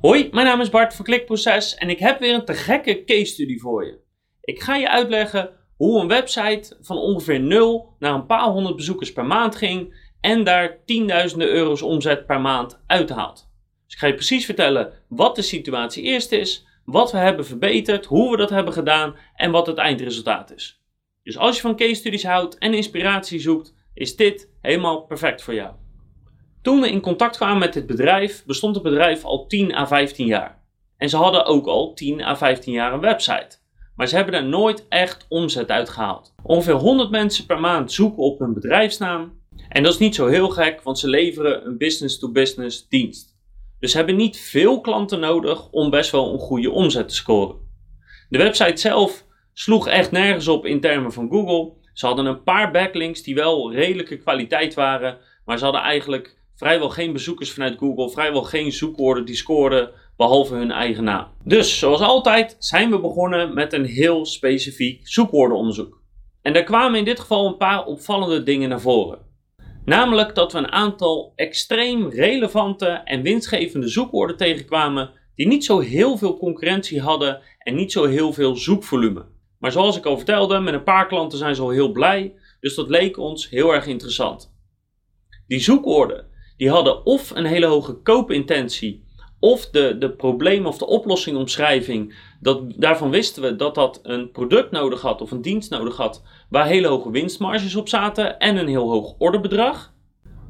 Hoi, mijn naam is Bart van Klikproces en ik heb weer een te gekke case study voor je. Ik ga je uitleggen hoe een website van ongeveer 0 naar een paar honderd bezoekers per maand ging en daar tienduizenden euro's omzet per maand uithaalt. Dus ik ga je precies vertellen wat de situatie eerst is, wat we hebben verbeterd, hoe we dat hebben gedaan en wat het eindresultaat is. Dus als je van case studies houdt en inspiratie zoekt, is dit helemaal perfect voor jou. Toen we in contact kwamen met dit bedrijf, bestond het bedrijf al 10 à 15 jaar. En ze hadden ook al 10 à 15 jaar een website. Maar ze hebben daar nooit echt omzet uit gehaald. Ongeveer 100 mensen per maand zoeken op hun bedrijfsnaam. En dat is niet zo heel gek, want ze leveren een business-to-business dienst. Dus ze hebben niet veel klanten nodig om best wel een goede omzet te scoren. De website zelf sloeg echt nergens op in termen van Google. Ze hadden een paar backlinks die wel redelijke kwaliteit waren, maar ze hadden eigenlijk vrijwel geen bezoekers vanuit Google, vrijwel geen zoekwoorden die scoorden behalve hun eigen naam. Dus zoals altijd zijn we begonnen met een heel specifiek zoekwoordenonderzoek. En daar kwamen in dit geval een paar opvallende dingen naar voren. Namelijk dat we een aantal extreem relevante en winstgevende zoekwoorden tegenkwamen die niet zo heel veel concurrentie hadden en niet zo heel veel zoekvolume. Maar zoals ik al vertelde, met een paar klanten zijn ze al heel blij, dus dat leek ons heel erg interessant. Die zoekwoorden die hadden of een hele hoge koopintentie, of de, de probleem of de oplossingomschrijving. Dat, daarvan wisten we dat dat een product nodig had of een dienst nodig had, waar hele hoge winstmarges op zaten en een heel hoog orderbedrag.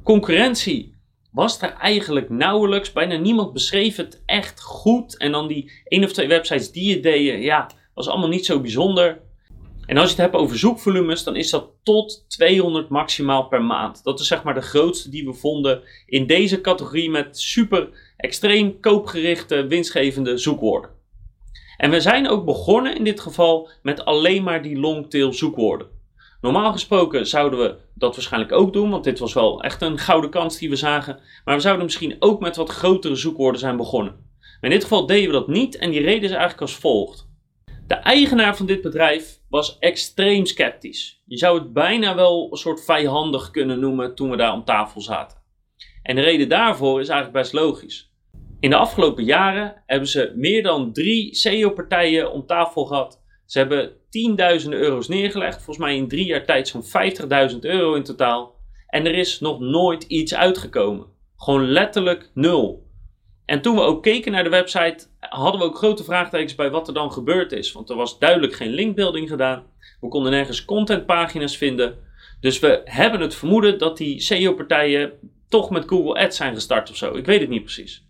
Concurrentie was er eigenlijk nauwelijks. Bijna niemand beschreef het echt goed. En dan die één of twee websites die het deden, ja, was allemaal niet zo bijzonder. En als je het hebt over zoekvolumes, dan is dat tot 200 maximaal per maand. Dat is zeg maar de grootste die we vonden in deze categorie met super extreem koopgerichte, winstgevende zoekwoorden. En we zijn ook begonnen in dit geval met alleen maar die longtail zoekwoorden. Normaal gesproken zouden we dat waarschijnlijk ook doen, want dit was wel echt een gouden kans die we zagen. Maar we zouden misschien ook met wat grotere zoekwoorden zijn begonnen. Maar in dit geval deden we dat niet en die reden is eigenlijk als volgt. De eigenaar van dit bedrijf was extreem sceptisch. Je zou het bijna wel een soort vijandig kunnen noemen toen we daar om tafel zaten. En de reden daarvoor is eigenlijk best logisch. In de afgelopen jaren hebben ze meer dan drie SEO-partijen om tafel gehad. Ze hebben tienduizenden euro's neergelegd, volgens mij in drie jaar tijd zo'n 50.000 euro in totaal. En er is nog nooit iets uitgekomen. Gewoon letterlijk nul. En toen we ook keken naar de website, hadden we ook grote vraagtekens bij wat er dan gebeurd is. Want er was duidelijk geen linkbuilding gedaan. We konden nergens contentpagina's vinden. Dus we hebben het vermoeden dat die SEO-partijen toch met Google Ads zijn gestart of zo. Ik weet het niet precies.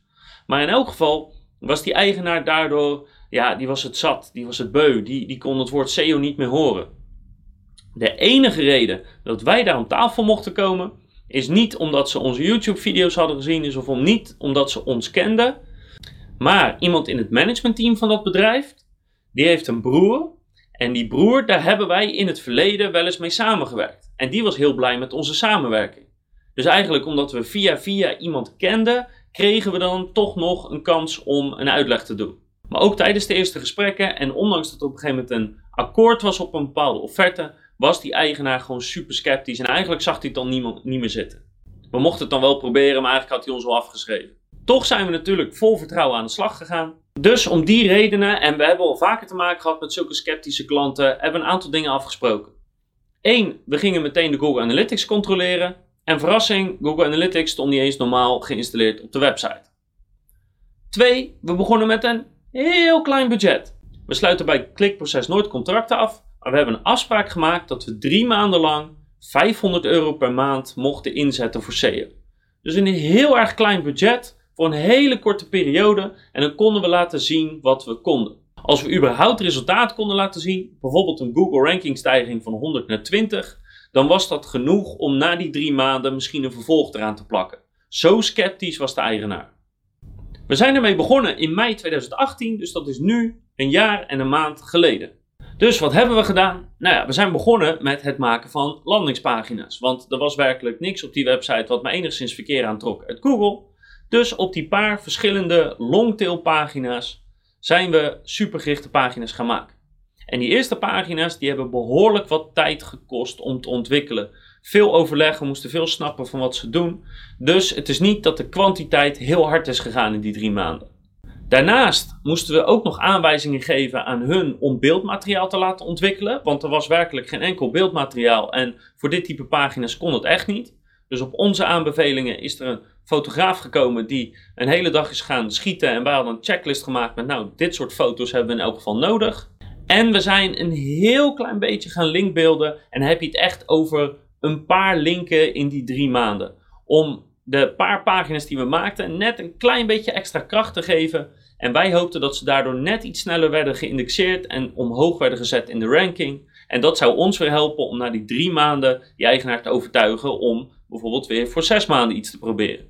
Maar in elk geval was die eigenaar daardoor, ja, die was het zat, die was het beu, die, die kon het woord SEO niet meer horen. De enige reden dat wij daar om tafel mochten komen, is niet omdat ze onze YouTube-video's hadden gezien, is of om niet omdat ze ons kenden, maar iemand in het managementteam van dat bedrijf, die heeft een broer. En die broer, daar hebben wij in het verleden wel eens mee samengewerkt. En die was heel blij met onze samenwerking. Dus eigenlijk omdat we via via iemand kenden, kregen we dan toch nog een kans om een uitleg te doen. Maar ook tijdens de eerste gesprekken en ondanks dat er op een gegeven moment een akkoord was op een bepaalde offerte, was die eigenaar gewoon super sceptisch en eigenlijk zag hij het dan niemand, niet meer zitten. We mochten het dan wel proberen, maar eigenlijk had hij ons al afgeschreven. Toch zijn we natuurlijk vol vertrouwen aan de slag gegaan. Dus om die redenen, en we hebben al vaker te maken gehad met zulke sceptische klanten, hebben we een aantal dingen afgesproken. Eén, we gingen meteen de Google Analytics controleren. En verrassing, Google Analytics stond niet eens normaal geïnstalleerd op de website. Twee, we begonnen met een heel klein budget. We sluiten bij klikproces nooit contracten af, maar we hebben een afspraak gemaakt dat we drie maanden lang 500 euro per maand mochten inzetten voor SEO. Dus een heel erg klein budget voor een hele korte periode en dan konden we laten zien wat we konden. Als we überhaupt resultaat konden laten zien, bijvoorbeeld een Google ranking stijging van 100 naar 20, dan was dat genoeg om na die drie maanden misschien een vervolg eraan te plakken. Zo sceptisch was de eigenaar. We zijn ermee begonnen in mei 2018, dus dat is nu een jaar en een maand geleden. Dus wat hebben we gedaan? Nou ja, we zijn begonnen met het maken van landingspagina's. Want er was werkelijk niks op die website wat me enigszins verkeer aantrok uit Google. Dus op die paar verschillende longtail pagina's zijn we supergerichte pagina's gaan maken. En die eerste pagina's die hebben behoorlijk wat tijd gekost om te ontwikkelen. Veel overleg, we moesten veel snappen van wat ze doen. Dus het is niet dat de kwantiteit heel hard is gegaan in die drie maanden. Daarnaast moesten we ook nog aanwijzingen geven aan hun om beeldmateriaal te laten ontwikkelen, want er was werkelijk geen enkel beeldmateriaal en voor dit type pagina's kon het echt niet. Dus op onze aanbevelingen is er een fotograaf gekomen die een hele dag is gaan schieten en wij hadden een checklist gemaakt met nou dit soort foto's hebben we in elk geval nodig. En we zijn een heel klein beetje gaan linkbeelden en heb je het echt over een paar linken in die drie maanden. Om de paar pagina's die we maakten net een klein beetje extra kracht te geven. En wij hoopten dat ze daardoor net iets sneller werden geïndexeerd en omhoog werden gezet in de ranking. En dat zou ons weer helpen om na die drie maanden die eigenaar te overtuigen om bijvoorbeeld weer voor zes maanden iets te proberen.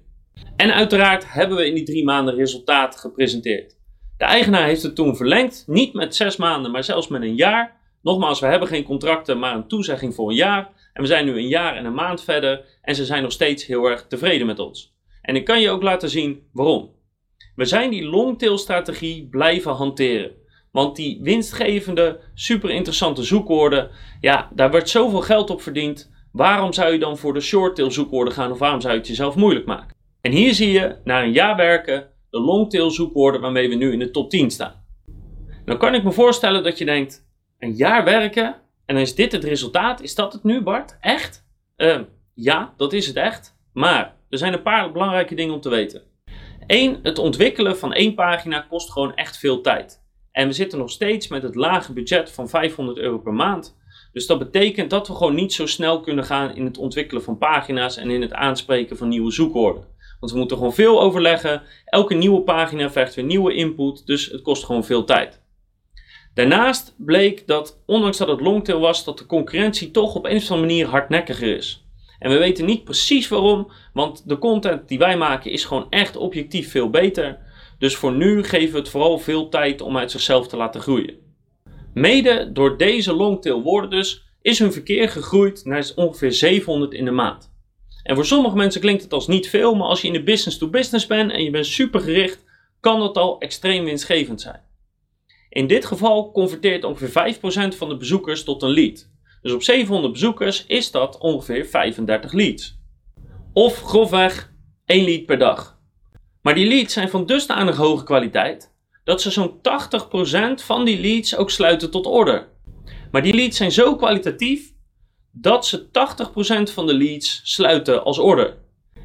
En uiteraard hebben we in die drie maanden resultaat gepresenteerd. De eigenaar heeft het toen verlengd, niet met zes maanden, maar zelfs met een jaar. Nogmaals, we hebben geen contracten, maar een toezegging voor een jaar. En we zijn nu een jaar en een maand verder en ze zijn nog steeds heel erg tevreden met ons. En ik kan je ook laten zien waarom. We zijn die longtail strategie blijven hanteren. Want die winstgevende, super interessante zoekwoorden, ja, daar wordt zoveel geld op verdiend. Waarom zou je dan voor de shorttail zoekwoorden gaan of waarom zou je het jezelf moeilijk maken? En hier zie je, na een jaar werken, de longtail zoekwoorden waarmee we nu in de top 10 staan. Dan kan ik me voorstellen dat je denkt, een jaar werken en is dit het resultaat. Is dat het nu, Bart? Echt? Uh, ja, dat is het echt. Maar er zijn een paar belangrijke dingen om te weten. Eén, het ontwikkelen van één pagina kost gewoon echt veel tijd. En we zitten nog steeds met het lage budget van 500 euro per maand. Dus dat betekent dat we gewoon niet zo snel kunnen gaan in het ontwikkelen van pagina's en in het aanspreken van nieuwe zoekwoorden. Want we moeten gewoon veel overleggen. Elke nieuwe pagina vergt weer nieuwe input, dus het kost gewoon veel tijd. Daarnaast bleek dat, ondanks dat het longtail was, dat de concurrentie toch op een of andere manier hardnekkiger is. En we weten niet precies waarom, want de content die wij maken is gewoon echt objectief veel beter. Dus voor nu geven we het vooral veel tijd om uit zichzelf te laten groeien. Mede door deze longtail woorden dus is hun verkeer gegroeid naar ongeveer 700 in de maand. En voor sommige mensen klinkt het als niet veel, maar als je in de business to business bent en je bent super gericht, kan dat al extreem winstgevend zijn. In dit geval converteert ongeveer 5% van de bezoekers tot een lead. Dus op 700 bezoekers is dat ongeveer 35 leads. Of grofweg 1 lead per dag. Maar die leads zijn van dusdanig hoge kwaliteit dat ze zo'n 80% van die leads ook sluiten tot order. Maar die leads zijn zo kwalitatief dat ze 80% van de leads sluiten als order.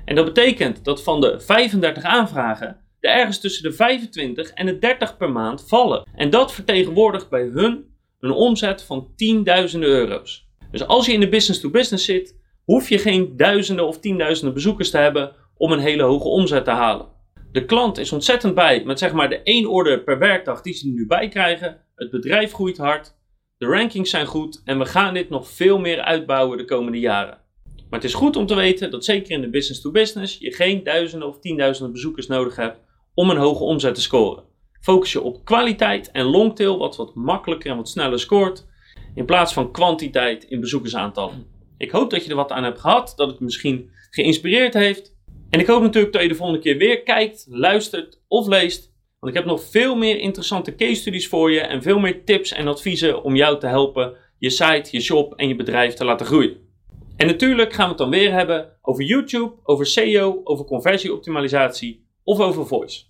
En dat betekent dat van de 35 aanvragen er ergens tussen de 25 en de 30 per maand vallen. En dat vertegenwoordigt bij hun een omzet van tienduizenden euro's. Dus als je in de business to business zit, hoef je geen duizenden of tienduizenden bezoekers te hebben om een hele hoge omzet te halen. De klant is ontzettend bij met zeg maar de één order per werkdag die ze nu bij krijgen. Het bedrijf groeit hard, de rankings zijn goed en we gaan dit nog veel meer uitbouwen de komende jaren. Maar het is goed om te weten dat zeker in de business to business je geen duizenden of tienduizenden bezoekers nodig hebt om een hoge omzet te scoren. Focus je op kwaliteit en longtail, wat wat makkelijker en wat sneller scoort, in plaats van kwantiteit in bezoekersaantallen. Ik hoop dat je er wat aan hebt gehad, dat het misschien geïnspireerd heeft. En ik hoop natuurlijk dat je de volgende keer weer kijkt, luistert of leest. Want ik heb nog veel meer interessante case studies voor je en veel meer tips en adviezen om jou te helpen je site, je shop en je bedrijf te laten groeien. En natuurlijk gaan we het dan weer hebben over YouTube, over SEO, over conversieoptimalisatie of over voice.